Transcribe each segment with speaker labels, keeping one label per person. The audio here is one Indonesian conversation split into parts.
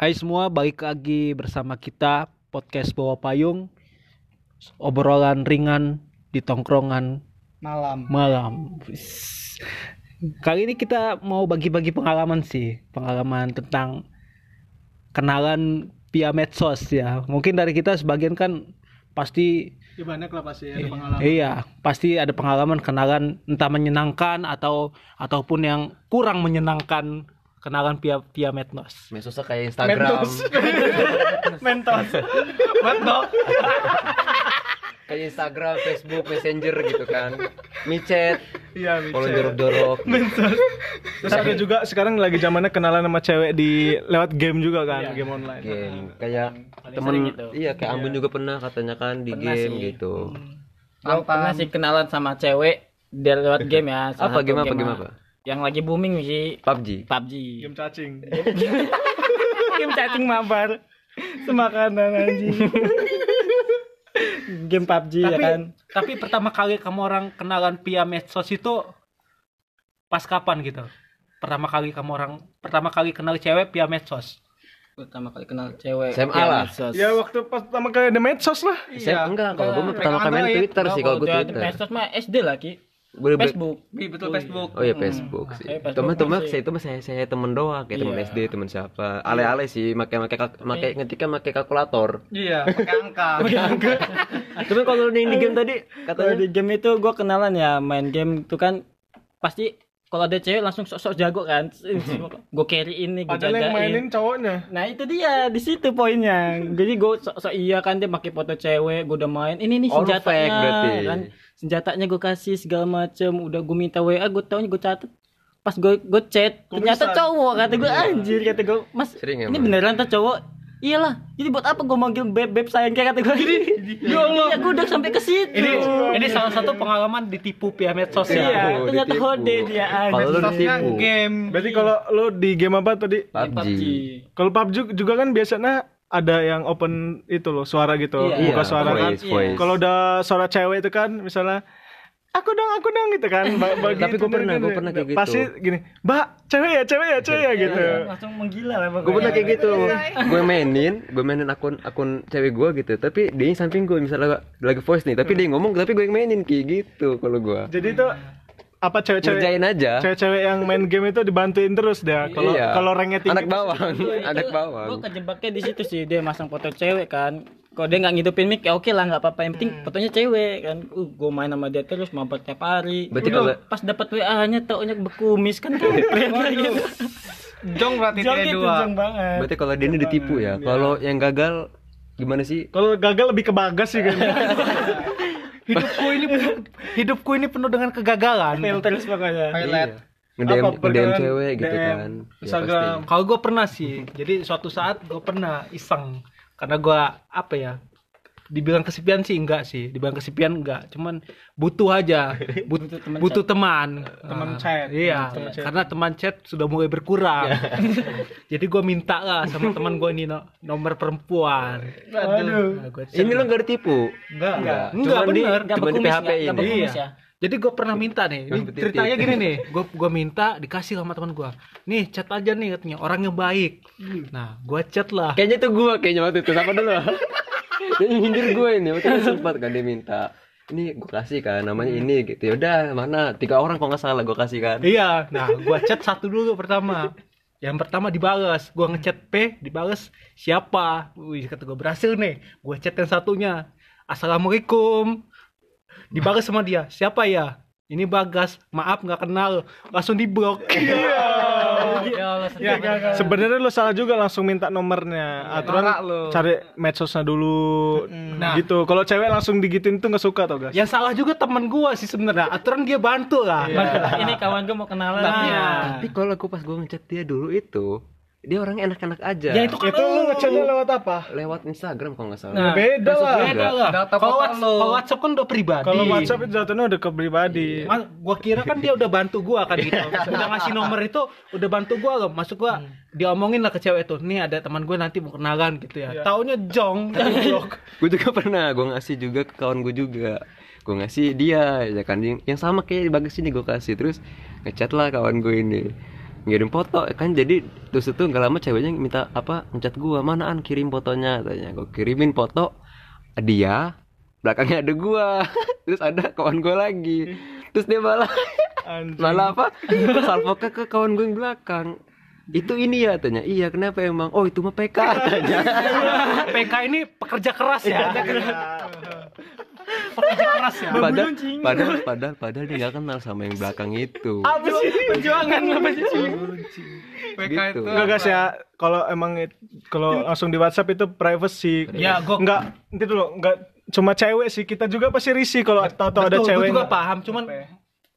Speaker 1: Hai semua, balik lagi bersama kita podcast Bawa Payung obrolan ringan di tongkrongan
Speaker 2: malam.
Speaker 1: malam. Kali ini kita mau bagi-bagi pengalaman sih, pengalaman tentang kenalan via medsos ya. Mungkin dari kita sebagian kan pasti
Speaker 2: Ya banyak lah pasti ada pengalaman.
Speaker 1: Iya, pasti ada pengalaman kenalan entah menyenangkan atau ataupun yang kurang menyenangkan kenalan via via medsos.
Speaker 3: Mesosnya kayak Instagram,
Speaker 2: Mentos. Mentos.
Speaker 3: kayak Instagram, Facebook, Messenger gitu kan. Micet,
Speaker 2: Iya,
Speaker 3: kalau
Speaker 2: Mice.
Speaker 3: jorok-jorok.
Speaker 2: Terus ada juga sekarang lagi zamannya kenalan sama cewek di lewat game juga kan, game online.
Speaker 3: Game kayak temen iya kayak Ambon juga pernah katanya kan di game gitu.
Speaker 4: Gue pernah sih kenalan sama cewek dari lewat game ya.
Speaker 3: Apa game apa
Speaker 4: game
Speaker 3: game
Speaker 4: lah.
Speaker 3: apa?
Speaker 4: Yang lagi booming sih
Speaker 3: PUBG.
Speaker 4: PUBG.
Speaker 2: Game cacing.
Speaker 4: game cacing mabar. Semakanan anjing. game PUBG ya
Speaker 1: Tapi
Speaker 4: kan.
Speaker 1: tapi pertama kali kamu orang kenalan via medsos itu pas kapan gitu? Pertama kali kamu orang pertama kali kenal cewek via medsos.
Speaker 4: Pertama kali kenal cewek.
Speaker 3: SMA
Speaker 4: via
Speaker 3: lah.
Speaker 4: medsos.
Speaker 2: Ya waktu pas pertama kali ada medsos lah.
Speaker 3: Saya enggak kalau gue mah pertama kali main Twitter sih kalau gue Twitter.
Speaker 4: Medsos mah SD lah ki.
Speaker 3: Boleh
Speaker 4: Facebook.
Speaker 1: betul Facebook.
Speaker 3: Oh iya Facebook sih.
Speaker 4: Saya Facebook
Speaker 3: Teman teman
Speaker 4: masih.
Speaker 3: saya itu mah saya saya temen doang kayak temen
Speaker 4: Iya.
Speaker 3: SD, temen siapa. Ale-ale sih make make make ngetiknya make kalkulator.
Speaker 2: Iya, pakai angka.
Speaker 3: Tapi kalau di di game tadi katanya
Speaker 4: di game itu gue kenalan ya main game itu kan pasti kalau ada cewek langsung sok-sok jago kan. gue carry ini, gue
Speaker 2: Padahal yang
Speaker 4: jagain.
Speaker 2: mainin cowoknya.
Speaker 4: Nah itu dia di situ poinnya. Jadi gue sok sok iya kan dia pakai foto cewek, gue udah main. Ini nih senjatanya
Speaker 3: fake
Speaker 4: kan. Senjatanya gue kasih segala macem. Udah gue minta WA, gue taunya gue catat. Pas gue gue chat, ternyata cowok kata gue anjir kata gue mas
Speaker 3: Sering
Speaker 4: ini beneran tuh cowok iyalah jadi buat apa gue manggil beb beb sayang kayak kata gue ya Allah gue udah sampai ke situ
Speaker 1: Ini ini salah satu pengalaman ditipu via medsos ya.
Speaker 4: iya ternyata hode dia
Speaker 3: Kalau lu ditipu.
Speaker 2: game. Berarti kalau lu di game apa tadi?
Speaker 3: PUBG.
Speaker 2: Kalau PUBG juga kan biasanya ada yang open itu loh suara gitu,
Speaker 4: Iya.
Speaker 2: buka
Speaker 3: Iya,
Speaker 2: suara kan.
Speaker 3: voice, voice.
Speaker 2: Kalau udah suara cewek itu kan misalnya aku dong aku dong gitu kan. Ba- bagi
Speaker 3: Tapi gua pernah, gua pernah kayak gitu.
Speaker 2: pasti gini mbak cewek ya cewek ya cewek ya gitu.
Speaker 4: langsung menggila lah
Speaker 3: gue pernah kayak gitu. Gue mainin gue mainin akun akun cewek gue gitu. Tapi dia yang samping gue misalnya lagi voice nih. Tapi dia yang ngomong tapi gue yang mainin kayak gitu kalau gue
Speaker 2: jadi itu apa cewek-cewek
Speaker 3: ngerjain aja.
Speaker 2: cewek-cewek yang main game itu dibantuin terus dia. Kalau
Speaker 3: Iya.
Speaker 2: kalau ranknya tinggi
Speaker 3: anak bawang anak bawang.
Speaker 4: Gue kejebaknya di situ sih dia masang foto cewek kan kalau dia nggak ngidupin mic ya oke lah nggak apa-apa. Yang penting fotonya cewek kan. Uh gue main sama dia terus mampet tiap hari.
Speaker 3: Berarti
Speaker 4: Udah,
Speaker 3: kalau-
Speaker 4: pas dapat wa nya taunya bekumis kan. Kayak gitu.
Speaker 2: Jong berarti
Speaker 4: jong itu jong banget.
Speaker 3: Berarti kalau dia ini ditipu ya. Kalau yang gagal gimana sih?
Speaker 2: Kalau gagal lebih ke bagas sih kayaknya
Speaker 1: Hidupku ini penuh, hidupku ini penuh dengan kegagalan.
Speaker 4: fail terus pokoknya.
Speaker 2: Highlight
Speaker 3: ngedem
Speaker 2: Apa,
Speaker 3: ngedem
Speaker 2: perkenalan
Speaker 3: cewek gitu
Speaker 2: DM,
Speaker 3: kan. Ya,
Speaker 2: Instagram.
Speaker 1: Kalau gue pernah sih, jadi suatu saat gue pernah iseng karena gue apa ya, dibilang kesepian sih enggak sih, dibilang kesepian enggak, cuman butuh aja, but-
Speaker 4: Butuh teman
Speaker 1: butuh teman,
Speaker 2: Teman
Speaker 1: Ah,
Speaker 2: chat.
Speaker 1: iya,
Speaker 2: Teman chat.
Speaker 1: karena teman chat sudah mulai berkurang, jadi gue minta lah sama teman gue ini no- nomor perempuan,
Speaker 2: aduh.
Speaker 1: Nah, chat.
Speaker 3: ini lo gak ditipu?
Speaker 1: Enggak, enggak, enggak bener,
Speaker 4: nggak
Speaker 3: Cuma di PHP ini.
Speaker 1: Iya.
Speaker 4: ya
Speaker 1: Jadi gue pernah minta nih, ini ceritanya gini nih, gue gua minta dikasih sama teman gue, nih chat aja nih katanya. Orangnya baik. Nah, gue chat lah.
Speaker 3: kayaknya tuh gue kayaknya waktu itu. Apa dulu? Dia nyindir gue ini. Waktu itu sempat kan dia minta ini gue kasih kan namanya ini gitu. Yaudah mana? Tiga orang kok nggak salah gue kasih kan.
Speaker 1: Iya, nah gue chat satu dulu pertama. Yang pertama dibales, gue ngechat P, dibales siapa? Wih, kata gue berhasil nih. Gue chat yang satunya, assalamualaikum. Dibales sama dia, siapa ya? Ini Bagas, maaf nggak kenal, langsung diblok.
Speaker 2: Ya, sebenarnya lu salah juga langsung minta nomornya. Aturan cari medsosnya dulu.
Speaker 1: Nah.
Speaker 2: gitu. Kalau cewek langsung digituin tuh nggak suka tau guys.
Speaker 1: Yang salah juga temen gue sih sebenarnya. Aturan dia bantu lah.
Speaker 4: ini kawan gue mau kenalan
Speaker 1: Tapi ya.
Speaker 3: tapi kalau gue pas gue ngechat dia dulu itu dia orangnya enak-enak aja
Speaker 1: Ya itu kan
Speaker 2: Itu lu ngechatnya lewat apa?
Speaker 3: lewat Instagram kalau nggak salah
Speaker 1: Nah,
Speaker 2: Beda lah.
Speaker 1: beda lah. Kalau WhatsApp, kalau WhatsApp kan udah pribadi.
Speaker 2: Kalau WhatsApp itu jatuhnya udah ke pribadi.
Speaker 1: Mas, gua kira kan dia udah bantu gua kan gitu. Udah ngasih nomor itu udah bantu gua loh. Masuk gua diomongin lah ke cewek itu. Nih ada teman gue nanti mau kenalan gitu ya. Taunya jong
Speaker 3: gue juga pernah gue ngasih juga ke kawan gue juga gue ngasih dia ya kan yang, yang sama kayak di bagus ini gue kasih terus ngechat lah kawan gue ini ngirim foto kan jadi terus itu nggak lama ceweknya minta apa ngechat gua mana an kirim fotonya katanya. Gua kirimin foto dia belakangnya ada gua. Terus ada kawan gua lagi. Terus dia malah
Speaker 2: Anjing.
Speaker 3: malah apa? Salvo ke ke kawan gue yang belakang. Itu ini ya tanya iya kenapa emang? Oh itu mah PK tanya
Speaker 1: PK ini pekerja keras ya. Pekerja keras ya.
Speaker 3: padahal padahal padahal padahal dia nggak kenal sama yang belakang itu
Speaker 2: Apa sih?
Speaker 4: perjuangan apa sih
Speaker 1: PK
Speaker 3: Gitu.
Speaker 1: itu.
Speaker 2: Enggak guys ya, kalau emang kalau langsung di WhatsApp itu privacy.
Speaker 1: Ya, gua-
Speaker 2: enggak nanti dulu, enggak cuma cewek sih, kita juga pasti risih kalau tahu-tahu ada cewek.
Speaker 1: Gua juga paham, cuman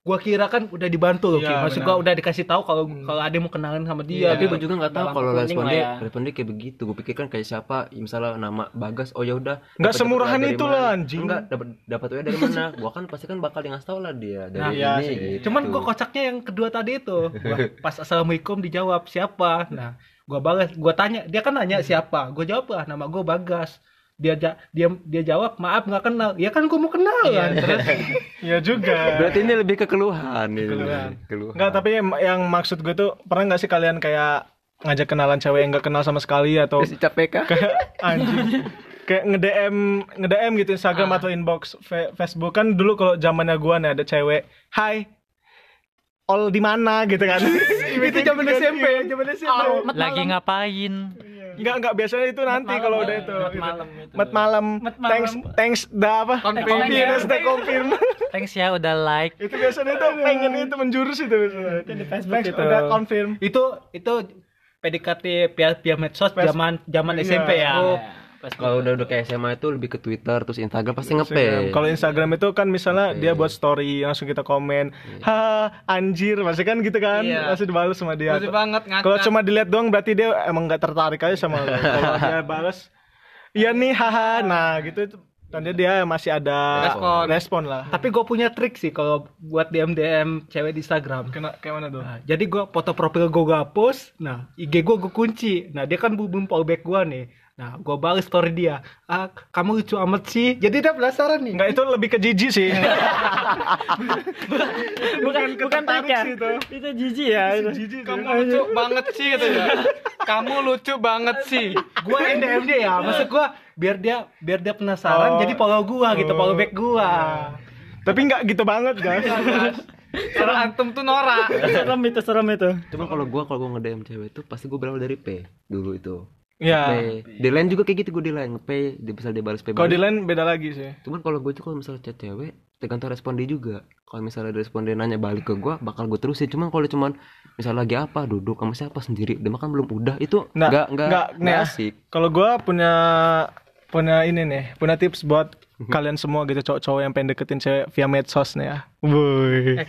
Speaker 1: gua kira kan udah dibantu loh, Ki.
Speaker 2: Iya,
Speaker 1: Maksud
Speaker 2: benar.
Speaker 1: gua udah dikasih tahu kalau kalau ada mau kenalan sama dia.
Speaker 3: tapi
Speaker 1: gitu.
Speaker 3: gue juga nggak tahu kalau
Speaker 4: opening
Speaker 3: respon dia
Speaker 4: ya.
Speaker 3: respon dia kayak begitu gue pikir kan kayak siapa misalnya nama Bagas oh ya udah
Speaker 2: Nggak semurahan itu lah, anjing.
Speaker 3: enggak dapat dapat WA dari mana gua kan pasti kan bakal ngasih tahu lah dia dari
Speaker 1: Nah,
Speaker 3: ini
Speaker 2: iya sih.
Speaker 3: gitu.
Speaker 1: Cuman gua kocaknya yang kedua tadi itu. Gua pas assalamualaikum dijawab siapa. Nah, gua balas, gua tanya, dia kan nanya siapa. Gua jawab lah nama gua Bagas. Dia ja- dia dia jawab, "Maaf nggak kenal." Ya kan gua mau kenalan. Terus
Speaker 2: Iya juga.
Speaker 3: berarti ini lebih ke keluhan ini.
Speaker 2: Keluhan.
Speaker 3: keluhan
Speaker 2: Enggak, tapi yang, yang maksud gue tuh pernah nggak sih kalian kayak ngajak kenalan cewek yang nggak kenal sama sekali atau
Speaker 3: terus cap PK
Speaker 2: kayak anjing kayak nge-DM nge-DM gitu Instagram
Speaker 1: Ah.
Speaker 2: atau inbox Fe- Facebook kan dulu kalau zamannya gua nih ada cewek, "Hai, all di mana?" gitu kan.
Speaker 1: itu zaman SMP, zaman SMP.
Speaker 5: Lagi ngapain?
Speaker 2: Enggak enggak biasanya itu nanti kalau udah itu.
Speaker 4: mat
Speaker 2: gitu.
Speaker 4: malam itu.
Speaker 2: Mat malam. Thanks thanks dah apa?
Speaker 1: Confirm.
Speaker 2: Dah confirm.
Speaker 5: Thanks ya udah like.
Speaker 2: itu biasanya itu pengen itu menjurus itu biasanya. Itu
Speaker 4: di Facebook
Speaker 2: Thanks,
Speaker 4: itu.
Speaker 2: udah confirm.
Speaker 1: itu itu PDKT via via medsos zaman zaman
Speaker 2: Iya.
Speaker 1: SMP ya.
Speaker 3: Kalau udah udah kayak SMA itu lebih ke Twitter terus Instagram pasti
Speaker 2: Instagram.
Speaker 3: ngepe
Speaker 2: Kalau Instagram itu kan misalnya dia buat story langsung kita komen, ha anjir, masih kan gitu kan,
Speaker 1: Iya.
Speaker 2: langsung dibalas sama dia.
Speaker 1: Lucu banget ngakak.
Speaker 2: Kalau cuma dilihat doang berarti dia emang nggak tertarik aja sama lo. Kalau dia balas, iya nih, haha, nah gitu itu tanda dia masih ada
Speaker 1: Respon.
Speaker 2: respon lah.
Speaker 1: Tapi gue punya trik sih kalau buat DM DM cewek di Instagram.
Speaker 2: Kena kayak mana tuh?
Speaker 1: Nah, jadi gue foto profil gue gak post, nah IG gue gue kunci. Nah dia kan belum follow back gue nih. Nah gue balas story dia. Ah kamu lucu amat sih. Jadi dia penasaran nih.
Speaker 2: Enggak itu lebih ke jijik sih.
Speaker 4: bukan bukan ya.
Speaker 2: sih itu.
Speaker 4: Itu jijik ya. itu.
Speaker 2: jijik
Speaker 6: Kamu lucu banget sih katanya. Kamu lucu banget sih.
Speaker 1: gue yang DM dia ya. Maksud gue biar dia biar dia penasaran.
Speaker 2: Oh.
Speaker 1: Jadi follow gue gitu, follow back gue.
Speaker 2: Tapi nggak gitu banget guys.
Speaker 6: Kalau antum tuh norak.
Speaker 4: serem itu serem itu.
Speaker 3: Cuman kalau gua kalau gua nge-DM cewek itu pasti gua berawal dari P dulu itu.
Speaker 2: Ya.
Speaker 3: P. Di line juga kayak gitu gua di line P, dia bisa dia balas P.
Speaker 2: Kalau lain beda lagi sih.
Speaker 3: Cuman kalau gue tuh kalau misalnya chat cewek tergantung respon dia juga. Kalau misalnya ada respon dia nanya balik ke gua bakal gue terusin. Cuman kalau cuman misalnya lagi apa duduk sama siapa sendiri, dia makan belum udah itu
Speaker 2: Nah,
Speaker 3: nggak nggak
Speaker 2: nggak, ya.
Speaker 3: asik.
Speaker 2: Kalau gua punya punya ini nih, punya tips buat kalian semua gitu cowok-cowok yang pengen deketin cewek via medsos nih ya.
Speaker 6: Nih.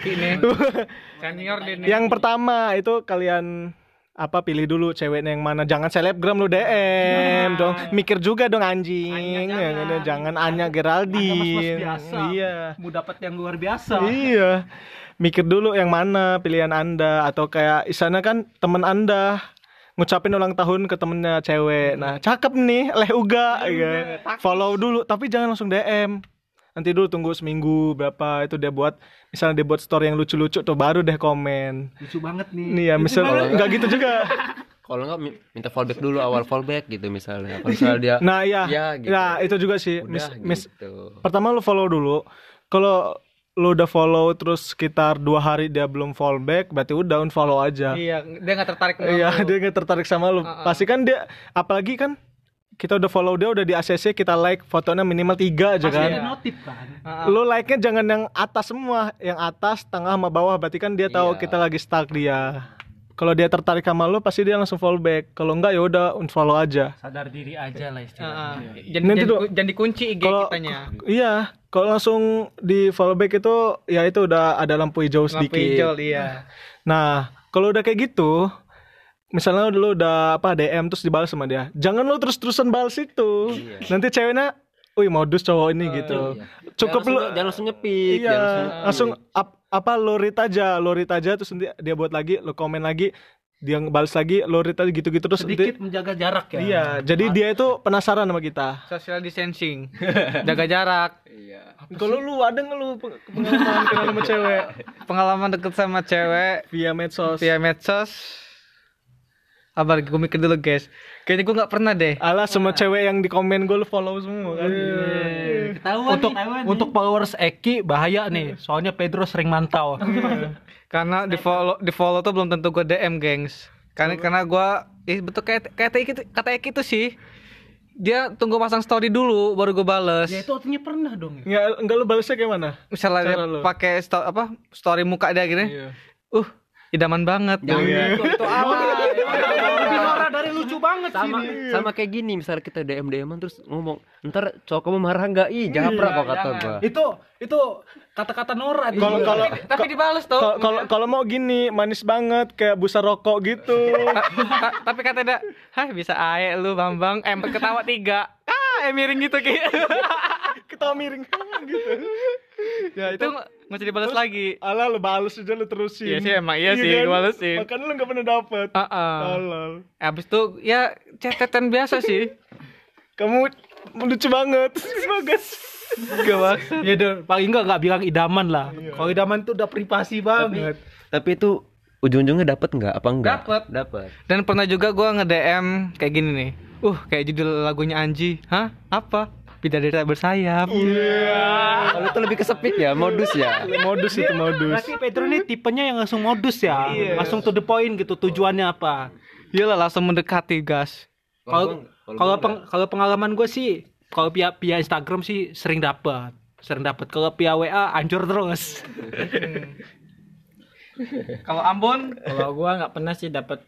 Speaker 6: Senior.
Speaker 2: Yang pertama itu kalian apa pilih dulu ceweknya yang mana? Jangan selebgram lu DM dong. Mikir juga dong anjing.
Speaker 1: Anya
Speaker 2: jangan,
Speaker 1: jangan.
Speaker 2: jangan. Anya Geraldine.
Speaker 1: Biasa.
Speaker 2: iya.
Speaker 1: Mau dapat yang luar biasa.
Speaker 2: iya. Mikir dulu yang mana pilihan anda. Atau kayak isana kan temen anda ngucapin ulang tahun ke temennya cewek. Nah cakep nih leh uga. Ya. follow dulu tapi jangan langsung DM nanti dulu tunggu seminggu berapa itu dia buat misalnya dia buat story yang lucu-lucu tuh baru deh komen
Speaker 1: Lucu banget nih.
Speaker 2: nih ya misalnya nggak gitu juga
Speaker 3: Kalau nggak mi- minta fallback dulu awal fallback gitu misalnya. Kalau misalnya dia
Speaker 2: nah iya
Speaker 3: Ya, gitu.
Speaker 2: nah itu juga sih
Speaker 3: udah
Speaker 2: mis, mis-
Speaker 3: gitu.
Speaker 2: pertama lu follow dulu kalau lu udah follow terus sekitar dua hari dia belum follow back berarti udah unfollow aja
Speaker 6: Iya, dia nggak tertarik sama
Speaker 2: Iya,
Speaker 6: lu.
Speaker 2: dia nggak tertarik sama lu. Pasti kan dia, apalagi kan kita udah follow dia udah di ACC kita like fotonya minimal tiga aja
Speaker 1: Pasti
Speaker 2: kan.
Speaker 1: ada notif kan.
Speaker 2: Lu like-nya jangan yang atas semua, yang atas, tengah sama bawah berarti kan dia tahu
Speaker 3: Iya.
Speaker 2: kita lagi stuck dia. Kalau dia tertarik sama lu pasti dia langsung follow back. Kalau enggak ya udah unfollow aja.
Speaker 5: Sadar diri aja lah istilahnya.
Speaker 6: Heeh. Jangan
Speaker 2: Nanti
Speaker 6: jangan,
Speaker 2: tuh-
Speaker 6: jangan dikunci IG
Speaker 2: Kalau
Speaker 6: kitanya.
Speaker 2: iya, kalau langsung di follow back itu ya itu udah ada lampu hijau
Speaker 6: Lampu
Speaker 2: sedikit.
Speaker 6: hijau, iya.
Speaker 2: Nah, kalau udah kayak gitu, misalnya lu udah apa DM terus dibalas sama dia, jangan lu terus-terusan balas itu. Nanti ceweknya, wih modus cowok ini gitu. Cukup
Speaker 3: jangan
Speaker 2: lu,
Speaker 3: langsung, jangan langsung nyepik,
Speaker 2: iya,
Speaker 3: jangan langsung,
Speaker 2: langsung ap- apa lu read aja, lu read aja terus nanti dia buat lagi, lu komen lagi. dia balas lagi lo read aja gitu-gitu terus
Speaker 1: sedikit menjaga jarak ya
Speaker 2: Iya, jadi dia itu penasaran sama kita.
Speaker 6: Social distancing. Jaga jarak.
Speaker 2: Kalau lu ada nggak lu peng- pengalaman kenal sama cewek
Speaker 6: Pengalaman deket sama cewek
Speaker 2: via medsos?
Speaker 6: via medsos. Abar, gue mikir dulu guys. Kayaknya gue nggak pernah deh.
Speaker 2: Alah semua cewek yang di komen gue lu follow semua kan.
Speaker 5: Ketahuan
Speaker 1: untuk
Speaker 5: nih, ketahuan nih.
Speaker 1: untuk followers Eki bahaya nih soalnya Pedro sering mantau
Speaker 6: Karena di follow di follow tuh belum tentu gue DM, gengs. Karena karena gue, eh betul kayak kata Eki, kata Eki tuh sih. Dia tunggu pasang story dulu baru gue bales.
Speaker 1: ya itu artinya pernah dong ya
Speaker 2: Nggak, enggak lu balasnya kayak mana?
Speaker 6: Misalnya dia pakai sto- apa story muka dia gini.
Speaker 2: Iya.
Speaker 6: Uh, idaman banget.
Speaker 3: Jangan.
Speaker 6: Itu, itu apa?
Speaker 1: Lucu banget sih
Speaker 3: sama
Speaker 1: ini.
Speaker 3: sama kayak gini misalnya kita DM DM terus ngomong ntar cowok kamu marah nggak ih japrak kok kata gua
Speaker 1: itu itu kata-kata norak
Speaker 2: Kalau
Speaker 1: Iya.
Speaker 2: kalau
Speaker 6: Tapi dibales tuh.
Speaker 2: kalau- kalau mau gini manis banget kayak busa rokok gitu.
Speaker 6: Ta- tapi kata dia, "Hah, bisa ae lu Bambang." Eh, ketawa tiga. Ah, eh miring gitu kayak.
Speaker 2: Ketawa miring gitu.
Speaker 6: Ya, itu nggak usah dibales lagi.
Speaker 2: Alah lu balas aja lu terusin.
Speaker 6: Iya sih, emang iya sih,
Speaker 2: kan?
Speaker 6: gua balesin.
Speaker 2: Makanya lu gak pernah dapet.
Speaker 6: Heeh.
Speaker 2: Tolol.
Speaker 6: Habis itu ya cetetan biasa sih.
Speaker 2: Kamu lucu banget. Bagus.
Speaker 6: Gak maksud.
Speaker 1: ya dong, paling enggak enggak bilang idaman lah kalau idaman itu udah privasi banget
Speaker 3: tapi itu ujung-ujungnya dapat nggak apa enggak
Speaker 6: Dapet.
Speaker 3: dapat
Speaker 6: Dan pernah juga gua nge-DM kayak gini nih. Uh, kayak judul lagunya Anji. Hah? Apa? Bidadari tak bersayap.
Speaker 3: kalau itu lebih kesepit ya modus ya?
Speaker 2: Modus itu modus.
Speaker 1: berarti Pedro ini tipenya yang langsung modus ya? Langsung to the point gitu tujuannya apa?
Speaker 6: Iyalah langsung mendekati, gas.
Speaker 1: kalau kalau peng- kalau pengalaman gue sih kalau via via Instagram sih sering dapat sering dapat kalau via WA hancur terus.
Speaker 6: Kalau Ambon?
Speaker 4: Kalau gua nggak pernah sih dapat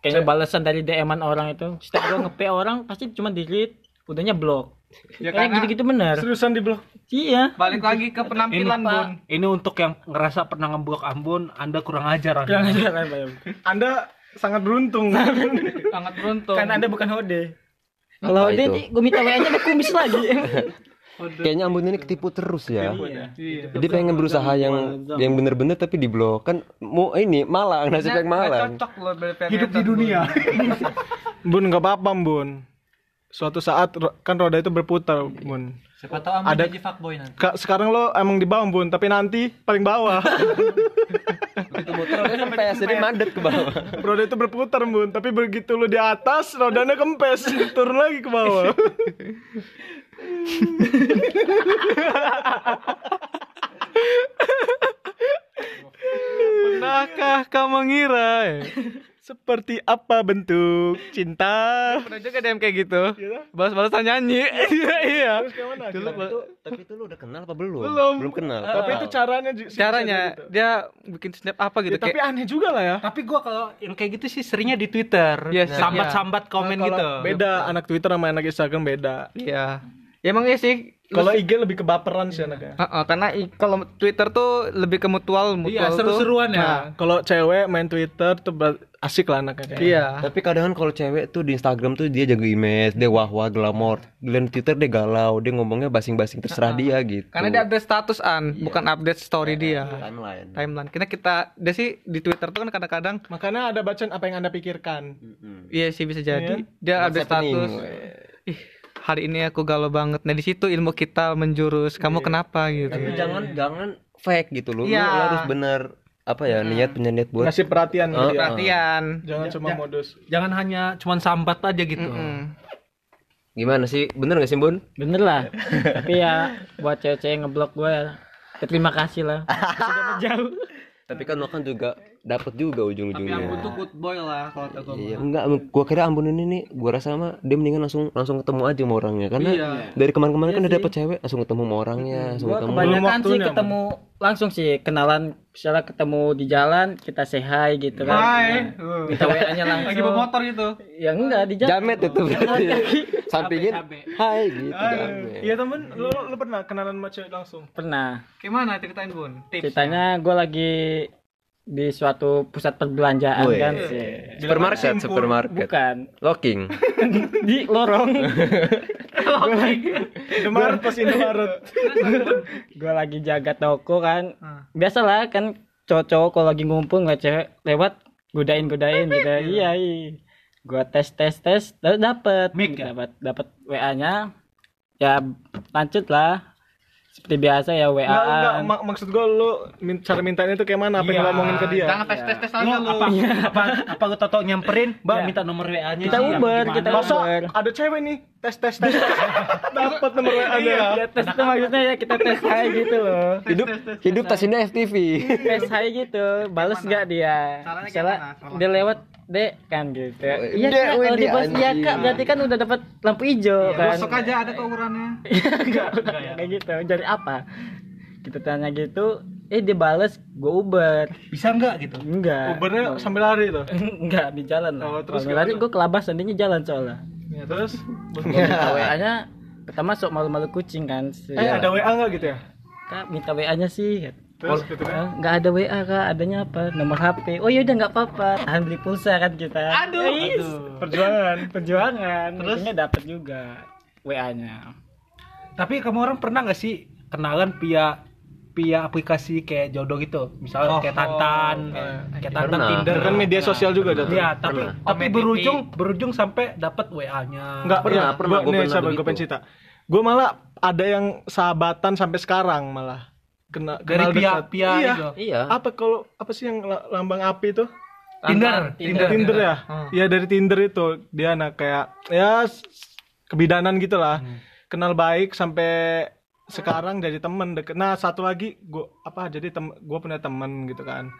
Speaker 4: kayaknya balasan dari DM-an orang itu. Setiap gua nge orang pasti cuma delete, udahnya blok.
Speaker 6: Ya,
Speaker 4: Kayak
Speaker 6: karena-
Speaker 4: gitu-gitu benar.
Speaker 2: Seriusan di blog.
Speaker 4: Iya.
Speaker 6: balik lagi ke penampilan,
Speaker 1: ini,
Speaker 6: Bun.
Speaker 1: ini untuk yang ngerasa pernah ngeblok Ambon Anda kurang ajar Anda.
Speaker 4: Kurang ajar, Pak.
Speaker 2: Anda sangat beruntung.
Speaker 6: Sangat beruntung.
Speaker 4: Kan Anda bukan hode. Kalau
Speaker 3: itu?
Speaker 4: dia gue minta WA-nya ada kumis lagi.
Speaker 3: kayaknya Ambon ini ketipu terus ya jadi pengen berusaha yang yang bener-bener tapi di blok kan mau ini malang nasib yang malang
Speaker 1: hidup di dunia
Speaker 2: Bun nggak apa-apa Bun. Suatu saat kan roda itu berputar Bun.
Speaker 5: Siapa tahu
Speaker 2: Ada-
Speaker 5: jadi fuckboy nanti.
Speaker 2: Ka- sekarang lo emang di bawah Bun, tapi nanti paling bawah.
Speaker 3: itu motor kempes jadi mandet ke bawah
Speaker 2: roda itu berputar Bun, tapi begitu lo di atas rodanya kempes, turun lagi ke bawah.
Speaker 6: Pernahkah kau mengira?
Speaker 2: Seperti apa bentuk cinta?
Speaker 6: Pernah juga DM kayak gitu. Balas-balasan nyanyi. Iya, iya.
Speaker 3: tapi itu, tapi itu lu udah kenal apa belum
Speaker 2: Belum.
Speaker 3: belum kenal
Speaker 2: Tapi itu caranya
Speaker 6: Caranya
Speaker 2: gitu.
Speaker 6: dia bikin snap apa gitu
Speaker 2: Ya, tapi
Speaker 6: kayak
Speaker 2: aneh juga lah ya.
Speaker 1: tapi gua kalau yang kayak gitu sih seringnya di Twitter
Speaker 6: Iya, sih.
Speaker 1: sambat-sambat komen
Speaker 2: Kalau
Speaker 1: gitu
Speaker 2: Beda anak Twitter sama anak Instagram beda.
Speaker 6: Iya. Ya emang iya sih.
Speaker 2: Kalau IG lebih ke baperan sih anaknya.
Speaker 6: Heeh, karena i- kalau Twitter tuh lebih ke mutual, mutual
Speaker 1: iya
Speaker 6: tuh.
Speaker 1: seru-seruan ya
Speaker 2: Nah, kalau cewek main Twitter tuh asik lah anaknya kayak.
Speaker 6: Iya.
Speaker 3: Tapi kadang kan kalau cewek tuh di Instagram tuh dia jaga image, dia wah-wah glamor. Di Twitter dia galau, dia ngomongnya basing-basing terserah dia gitu.
Speaker 6: Karena dia update status an, bukan update story dia.
Speaker 3: timeline.
Speaker 6: Timeline. Kita kita dia sih di Twitter tuh kan kadang-kadang
Speaker 2: Makanya ada bacaan apa yang Anda pikirkan.
Speaker 6: iya sih bisa jadi dia update
Speaker 3: What's happening?
Speaker 6: status. Ih, hari ini aku galau banget. Nah, di situ ilmu kita menjurus. Kamu kenapa gitu.
Speaker 3: Tapi jangan jangan fake gitu loh. Lu
Speaker 6: Iya.
Speaker 3: harus bener apa ya niat punya niat buat
Speaker 2: Ngasih perhatian
Speaker 3: Oh,
Speaker 2: ke dia.
Speaker 6: Perhatian.
Speaker 2: Jangan cuma modus.
Speaker 1: jangan hanya cuman sambat aja gitu
Speaker 6: Mm.
Speaker 3: gimana sih? Bener gak sih Bun?
Speaker 4: Bener lah. Tapi ya buat cewek-cewek ngeblok gue ya terima kasih lah. Sudah menjauh.
Speaker 3: Tapi kan lo kan juga dapat juga ujung-ujungnya.
Speaker 6: good boy lah kalau kata
Speaker 3: Iya, enggak, gua kira Ambon ini nih, gua rasa mah dia mendingan langsung langsung ketemu aja sama orangnya karena
Speaker 6: Iya.
Speaker 3: dari kemarin-kemarin kan udah dapet cewek langsung ketemu sama orangnya, langsung
Speaker 4: Gue
Speaker 3: ketemu.
Speaker 4: kebanyakan sih ketemu langsung sih kenalan misalnya ketemu di jalan kita say hi gitu kan.
Speaker 6: Hai.
Speaker 4: Minta WA-nya langsung.
Speaker 6: Lagi bawa motor gitu.
Speaker 4: Ya enggak di jalan.
Speaker 3: Jamet itu berarti. Sampingin, hai gitu jamet.
Speaker 2: Iya temen, lu, lu pernah kenalan sama cewek langsung?
Speaker 4: Pernah.
Speaker 6: Gimana ceritain Bun? Tips.
Speaker 4: Ceritanya gue lagi di suatu pusat perbelanjaan
Speaker 3: Wih.
Speaker 4: kan sih.
Speaker 3: Supermarket, supermarket.
Speaker 4: Bukan
Speaker 3: Locking.
Speaker 4: di lorong.
Speaker 2: Indomaret pas Indomaret.
Speaker 4: gue lagi jaga toko kan. Biasalah kan cowok-cowok kalau lagi ngumpul ngeliat cewek lewat godain godain gitu iya iya gua tes tes tes dapet
Speaker 1: Mic ya?
Speaker 4: dapat dapat wa nya ya lanjut lah seperti biasa ya wa
Speaker 2: Enggak, enggak, mak- maksud gue lu min- cara mintanya itu kayak mana? Apa yang
Speaker 1: Iya.
Speaker 2: lu omongin ke dia?
Speaker 6: Jangan tes tes tes
Speaker 1: Lu
Speaker 6: aja lu.
Speaker 1: apa, apa, apa lu tau nyamperin, Mbak
Speaker 4: Iya.
Speaker 1: minta nomor WA-nya.
Speaker 4: Kita Uber, kita Uber.
Speaker 2: ada cewek nih tes tes tes dapat nomor WA nya.
Speaker 4: ya tes itu maksudnya ya kita tes hai gitu loh
Speaker 3: hidup hidup Tasina FTV
Speaker 4: tes hai gitu bales nggak dia misalnya?
Speaker 6: Salah.
Speaker 4: dia lewat dek kan gitu iya
Speaker 3: Dek,
Speaker 4: kak
Speaker 3: wih,
Speaker 4: kalau
Speaker 3: dia
Speaker 4: dibahas iya kak berarti kan udah dapat lampu hijau kan?
Speaker 6: Besok aja ada kok ukurannya.
Speaker 4: enggak kayak gitu. Dari apa? Kita tanya gitu eh dia bales gue uber.
Speaker 1: Bisa enggak gitu?
Speaker 4: enggak.
Speaker 2: Ubernya sambil lari tuh.
Speaker 4: enggak di jalan
Speaker 2: Oh,
Speaker 4: lah
Speaker 2: terus
Speaker 4: kalau lari gue kelabas nantinya jalan soalnya.
Speaker 2: Ya, terus?
Speaker 4: Minta wa nya pertama sok malu-malu kucing kan
Speaker 2: eh ada WA enggak gitu ya?
Speaker 4: kak minta wa nya sih
Speaker 2: Terus gitu kan.
Speaker 4: Ah, nggak ada WA kak adanya apa nomor HP oh yaudah nggak apa-apa tahan beli pulsa kan kita aduh,
Speaker 2: Perjuangan.
Speaker 4: perjuangan terus dapat juga WA nya
Speaker 1: Tapi kamu orang pernah nggak sih kenalan via via aplikasi kayak jodoh gitu? Misalnya kayak Tantan, kayak Tantan
Speaker 3: Pernah.
Speaker 1: Tinder.
Speaker 2: Kan media sosial juga jatuh.
Speaker 1: Iya, tapi
Speaker 3: Pernah.
Speaker 1: tapi berujung berujung sampai dapat WA-nya.
Speaker 2: Enggak
Speaker 3: Pernah,
Speaker 2: ya,
Speaker 3: pernah,
Speaker 2: Gua,
Speaker 3: gua
Speaker 2: nih,
Speaker 3: begitu.
Speaker 2: gue pengen cerita. Gue malah ada yang sahabatan sampai sekarang malah. Kena,
Speaker 1: Dari
Speaker 2: kenal dekat.
Speaker 1: pihak
Speaker 2: iya.
Speaker 1: itu.
Speaker 3: iya
Speaker 2: Apa kalau apa sih yang la- lambang api itu?
Speaker 1: Tinder,
Speaker 4: Tinder.
Speaker 2: Tinder, ya? Iya dari Tinder itu dia anak kayak ya kebidanan gitu lah. Kenal baik sampai sekarang jadi temen deket. Nah satu lagi gua apa jadi tem gue punya temen gitu kan.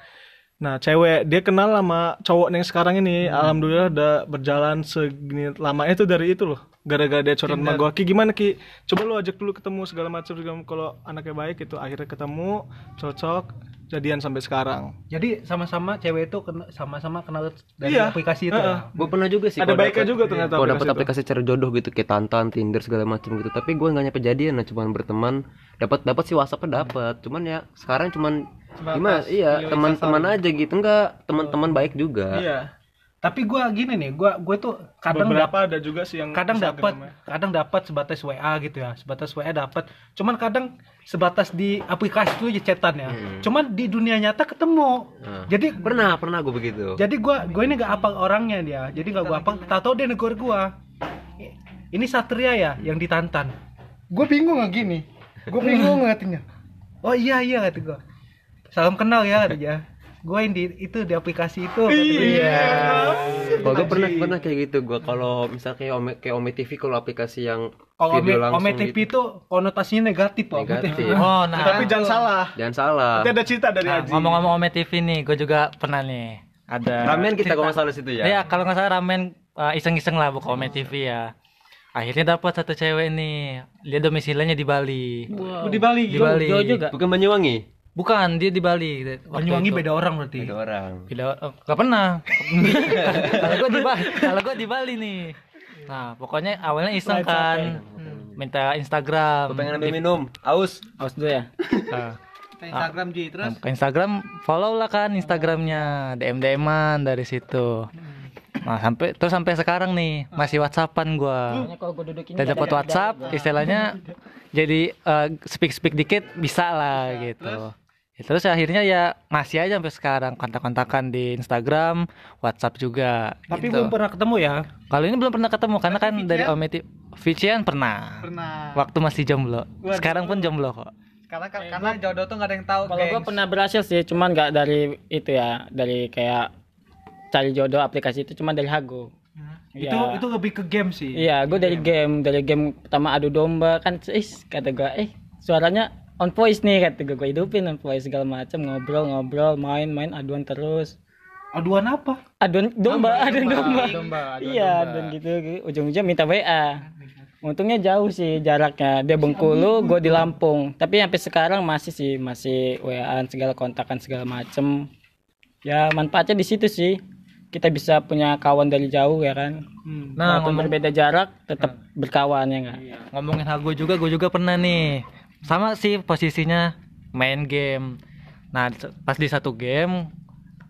Speaker 2: Nah cewek dia kenal sama cowok yang sekarang ini. Alhamdulillah udah berjalan segini lamanya itu dari itu loh. Gara-gara dia curhat sama gue. Ki gimana Ki? Coba lu ajak dulu ketemu segala macam segala kalau anaknya baik itu akhirnya ketemu cocok jadian sampai sekarang.
Speaker 1: Jadi sama-sama cewek itu kena- sama-sama kenal dari
Speaker 2: Iya.
Speaker 1: aplikasi itu.
Speaker 2: Heeh.
Speaker 1: ya?
Speaker 3: gue pernah juga sih
Speaker 2: Ada baiknya
Speaker 3: dapet-
Speaker 2: juga ternyata
Speaker 3: kalau dapat aplikasi cari jodoh gitu kayak Tantan, Tinder segala macam gitu. Tapi gue nggak nyampe jadian, nah cuman berteman. Dapat dapat sih WhatsAppnya dapat. Cuman ya sekarang cuman gimana? Iya teman-teman aja gitu enggak teman-teman baik juga.
Speaker 2: Iya.
Speaker 1: Tapi gua gini nih, gua gue tuh kadang
Speaker 2: beberapa ada juga sih yang
Speaker 1: kadang dapat kadang dapat sebatas WA gitu ya sebatas WA dapat cuman kadang sebatas di aplikasi itu aja chatan ya. Cuman di dunia nyata ketemu.
Speaker 3: Nah.
Speaker 1: jadi
Speaker 3: Pernah pernah gue begitu.
Speaker 1: jadi gua gue ini gak apa orangnya dia. Jadi gak gua apa tahu dia negor gua. Ini satria ya yang ditantan. Gue bingung gak gini. Gue bingung katanya oh iya iya kata gua. Salam kenal ya katanya gue yang di itu di aplikasi itu iya
Speaker 3: Kalau gue pernah pernah kayak gitu gue kalau misalnya kayak Ome, kayak Ome TV kalau aplikasi yang
Speaker 1: kalau Ome, Ome TV
Speaker 3: gitu.
Speaker 1: itu konotasinya negatif kok
Speaker 3: Negatif.
Speaker 7: Oh, nah.
Speaker 2: Tapi jangan salah.
Speaker 3: Jangan salah.
Speaker 2: Nanti ada cerita dari
Speaker 7: Nah,
Speaker 2: Aji.
Speaker 7: ngomong-ngomong Ome TV nih, gue juga pernah nih. Ada.
Speaker 3: Ramen kita kalau nggak salah situ ya.
Speaker 7: Iya, kalau nggak salah ramen uh, iseng-iseng lah buka Ome TV ya. Akhirnya dapat satu cewek nih. Dia domisilinya di Bali.
Speaker 1: di Bali
Speaker 7: Di Bali.
Speaker 4: jauh juga
Speaker 3: Bukan Banyuwangi.
Speaker 7: Bukan, dia di Bali.
Speaker 1: Banyuwangi beda orang berarti
Speaker 3: Ada orang.
Speaker 7: Bila, oh, nggak pernah. kalau gue di Bali, kalau gue di Bali nih. Nah, pokoknya awalnya iseng kan, minta Instagram.
Speaker 3: Gue pengen ambil minum. Aus.
Speaker 4: awas dulu ya
Speaker 7: Nah,
Speaker 6: Instagram Ji terus.
Speaker 7: ke Instagram, follow lah kan Instagramnya, DM DMan dari situ. Nah sampai terus sampai sekarang nih masih WhatsAppan gua.
Speaker 4: Makanya kalau gue duduk ini
Speaker 7: Udah dapat WhatsApp, istilahnya jadi speak speak dikit bisa lah gitu. Ya, terus akhirnya ya masih aja sampai sekarang kontak-kontakan di Instagram, WhatsApp juga.
Speaker 1: tapi
Speaker 7: gitu.
Speaker 1: belum pernah ketemu ya
Speaker 7: Kalau ini belum pernah ketemu karena kan dari Ometi Vician pernah.
Speaker 6: Pernah.
Speaker 7: Waktu masih jomblo. Sekarang pun jomblo kok.
Speaker 6: Karena karena jodoh tuh nggak ada yang tahu.
Speaker 4: kalau gue pernah berhasil sih cuman nggak dari itu ya dari kayak cari jodoh aplikasi itu cuma dari Hago
Speaker 1: itu
Speaker 4: Iya.
Speaker 1: itu lebih ke game sih
Speaker 4: Iya, gue dari game, dari game pertama adu domba kan, is kata gue, eh suaranya on voice nih kata gue, gue hidupin on voice segala macam ngobrol-ngobrol, main-main aduan terus,
Speaker 1: aduan apa?
Speaker 4: Aduan domba, aduan domba, iya, aduan gitu, ujung-ujungnya minta WA. Untungnya jauh sih jaraknya, dia Bengkulu, gue di Lampung, tapi sampai sekarang masih sih, masih WA-an segala kontakan segala macem. Ya manfaatnya di situ sih, kita bisa punya kawan dari jauh ya kan.
Speaker 7: Nah,
Speaker 4: Walaupun
Speaker 7: ngomong
Speaker 4: berbeda jarak tetap berkawan ya enggak?
Speaker 7: ngomongin hal gue juga gue juga pernah nih sama sih posisinya main game. Nah pas di satu game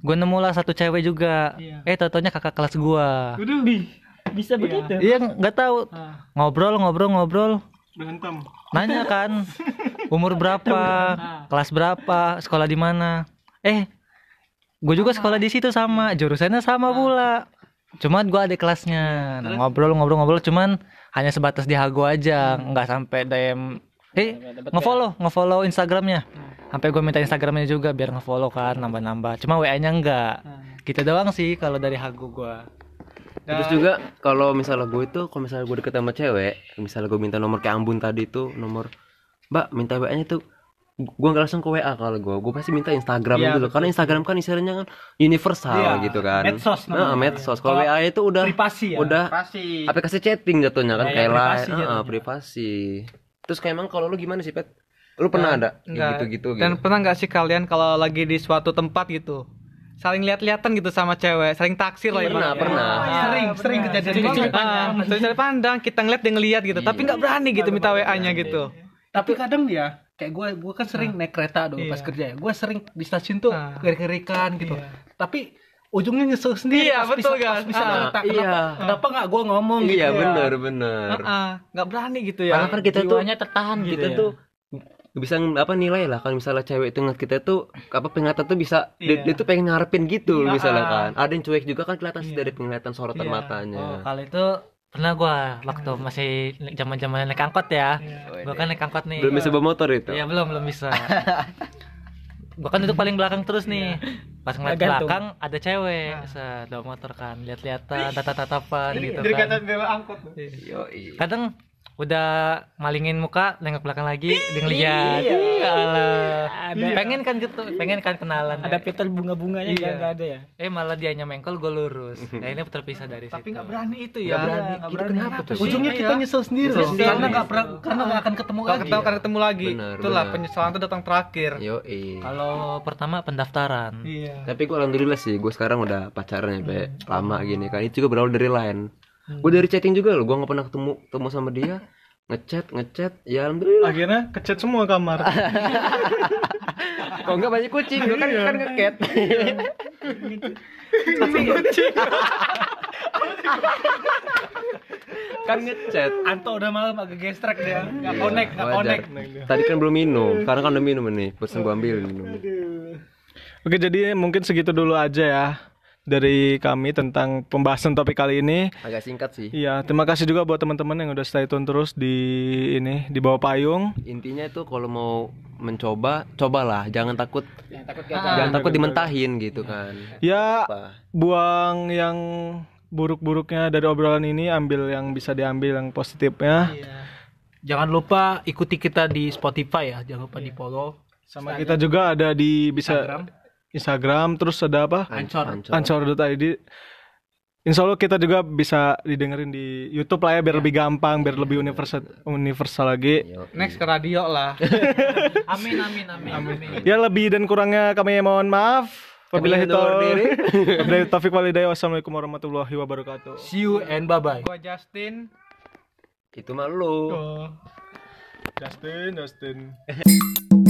Speaker 7: gue nemu lah satu cewek juga. Eh tatonya kakak kelas gue
Speaker 4: Bisa begitu.
Speaker 7: iya nggak tahu. Ngobrol ngobrol ngobrol.
Speaker 2: Berantem.
Speaker 7: nanya kan umur berapa kelas berapa sekolah di mana. Eh gue juga sekolah di situ sama jurusannya sama pula. Cuman gue ada kelasnya. Nah, ngobrol ngobrol ngobrol cuman hanya sebatas di hago aja. Nggak sampai DM eh ngefollow ngefollow instagramnya sampai gue minta instagramnya juga biar ngefollow kan nambah nambah cuma wa nya enggak gitu doang sih kalau dari hago gue
Speaker 3: Terus juga kalau misalnya gue itu kalau misalnya gue deket sama cewek, misalnya gue minta nomor kayak Ambun tadi tuh nomor Mbak minta WA-nya tuh gue nggak langsung ke WA kalau gue, gue pasti minta Instagram
Speaker 1: Iya,
Speaker 3: gitu karena Instagram kan istilahnya kan universal
Speaker 1: Iya,
Speaker 3: gitu kan.
Speaker 1: medsos
Speaker 3: Nah,
Speaker 1: namanya.
Speaker 3: medsos. Kalau
Speaker 1: Kalau
Speaker 3: WA itu udah
Speaker 1: privasi ya?
Speaker 3: udah
Speaker 5: Pasti.
Speaker 3: aplikasi chatting jatuhnya kan
Speaker 1: Iya,
Speaker 3: kayak lain,
Speaker 1: privasi jatuhnya.
Speaker 3: privasi. Terus kayak emang kalau lu gimana sih Pet? Lu pernah ada
Speaker 6: Enggak.
Speaker 3: gitu-gitu gitu?
Speaker 6: Dan pernah nggak sih kalian kalau lagi di suatu tempat gitu saling lihat-lihatan gitu sama cewek, saling taksir lah
Speaker 3: Pernah,
Speaker 6: ibaratnya.
Speaker 3: pernah.
Speaker 1: sering sering kejadian banget.
Speaker 6: Ah, dari dari pandang kita ngeliat dia ngeliat gitu, tapi nggak berani gitu minta WA-nya gitu.
Speaker 1: tapi kadang ya kayak gue gue kan sering naik kereta pas
Speaker 6: Iya.
Speaker 1: kerja ya gue sering di stasiun tuh
Speaker 6: Ah.
Speaker 1: kerik-kerikan gitu tapi ujungnya nyesel sendiri
Speaker 6: Iya,
Speaker 1: pas
Speaker 6: betul,
Speaker 1: bisa, pas
Speaker 6: kan?
Speaker 1: bisa
Speaker 6: Ah,
Speaker 3: iya.
Speaker 1: kenapa kenapa nggak gue ngomong gitu
Speaker 3: Iya
Speaker 1: ya?
Speaker 3: bener bener.
Speaker 6: Heeh, nggak berani gitu ya.
Speaker 3: Karena kan kita tuh
Speaker 4: Jiwanya tertahan gitu
Speaker 3: kita
Speaker 4: ya.
Speaker 3: tuh bisa apa nilai lah kalau misalnya cewek itu ngeliat kita tuh apa penglihatan tuh bisa dia,
Speaker 1: Iya.
Speaker 3: dia tuh pengen ngarepin gitu
Speaker 1: Ah,
Speaker 3: misalnya
Speaker 1: ah.
Speaker 3: kan ada yang cuek juga kan kelihatan
Speaker 1: Iya.
Speaker 3: dari penglihatan sorotan
Speaker 1: Iya.
Speaker 3: matanya
Speaker 7: Oh, kalau itu pernah gua waktu masih zaman zaman naik angkot ya. Gua kan naik angkot nih.
Speaker 3: belum bisa bawa motor itu
Speaker 7: Iya belum belum bisa. gua kan duduk paling belakang terus nih. Pas ngeliat
Speaker 4: Gantung.
Speaker 7: belakang ada cewek, set bawa motor kan, lihat-lihatan, tatap-tatapan gitu
Speaker 2: Dari
Speaker 7: kan.
Speaker 2: kata dia angkot.
Speaker 3: Yoi.
Speaker 7: Kadang udah malingin muka, nengok belakang lagi, dia ngeliat. Alah. Pengen kan gitu, pengen kan kenalan.
Speaker 4: Ada fitur bunga-bunganya
Speaker 7: Iya.
Speaker 4: nggak nggak ada ya.
Speaker 7: Eh malah dianya mengkol, gue lurus. Nah ini terpisah dari
Speaker 6: Tapi
Speaker 7: situ.
Speaker 6: nggak berani itu ya.
Speaker 3: Nggak berani. Itu kenapa tuh
Speaker 1: ujungnya kita nyesel sendiri
Speaker 6: Nyesel
Speaker 1: loh.
Speaker 6: sendiri.
Speaker 1: karena nggak pernah karena nggak akan ketemu lagi
Speaker 6: ketemu kan ketemu lagi. Itulah penyesalan itu datang terakhir.
Speaker 3: Yoi.
Speaker 7: Kalau pertama pendaftaran.
Speaker 6: Iya.
Speaker 3: Tapi gue alhamdulillah sih, gue sekarang udah pacaran ya, Be. lama gini kan. Itu juga berawal dari line. Gue dari chatting juga loh, gue nggak pernah ketemu ketemu sama dia. Ngechat, ngechat, ya alhamdulillah.
Speaker 2: Akhirnya kecet semua kamar.
Speaker 3: Kok nggak banyak kucing, gue kan kan ngeket. kan ngechat.
Speaker 1: Anto udah malam agak gestrek dia nggak connect nggak
Speaker 3: Wajar.
Speaker 1: connect
Speaker 3: Tadi kan belum minum, sekarang kan udah minum nih. Pesen gue ambil minum.
Speaker 2: Oke, jadi mungkin segitu dulu aja ya dari kami tentang pembahasan topik kali ini.
Speaker 3: Agak singkat sih.
Speaker 2: Iya, terima kasih juga buat teman-teman yang udah stay tune terus di ini di bawah payung.
Speaker 3: Intinya itu kalau mau mencoba, cobalah, jangan takut,
Speaker 4: Takut
Speaker 3: jangan takut dimentahin gitu kan.
Speaker 2: Ya,
Speaker 3: Apa?
Speaker 2: buang yang buruk-buruknya dari obrolan ini, ambil yang bisa diambil yang positifnya.
Speaker 1: jangan lupa ikuti kita di Spotify ya jangan lupa di follow
Speaker 2: Sama kita juga ada di bisa
Speaker 1: Instagram
Speaker 2: Instagram, terus ada apa?
Speaker 1: Ancor
Speaker 2: Ancor.id. Insya Allah kita juga bisa didengerin di YouTube lah ya biar lebih gampang, biar lebih universal universal lagi.
Speaker 6: Next ke radio lah.
Speaker 1: amin amin amin amin
Speaker 2: Ya lebih dan kurangnya kami mohon maaf. Wabillahi taufiq Wabillahi taufiq walhidayah. Wassalamualaikum warahmatullahi wabarakatuh.
Speaker 1: see you and bye bye
Speaker 6: Gua Justin.
Speaker 3: Itu mah lu.
Speaker 2: Justin, Justin.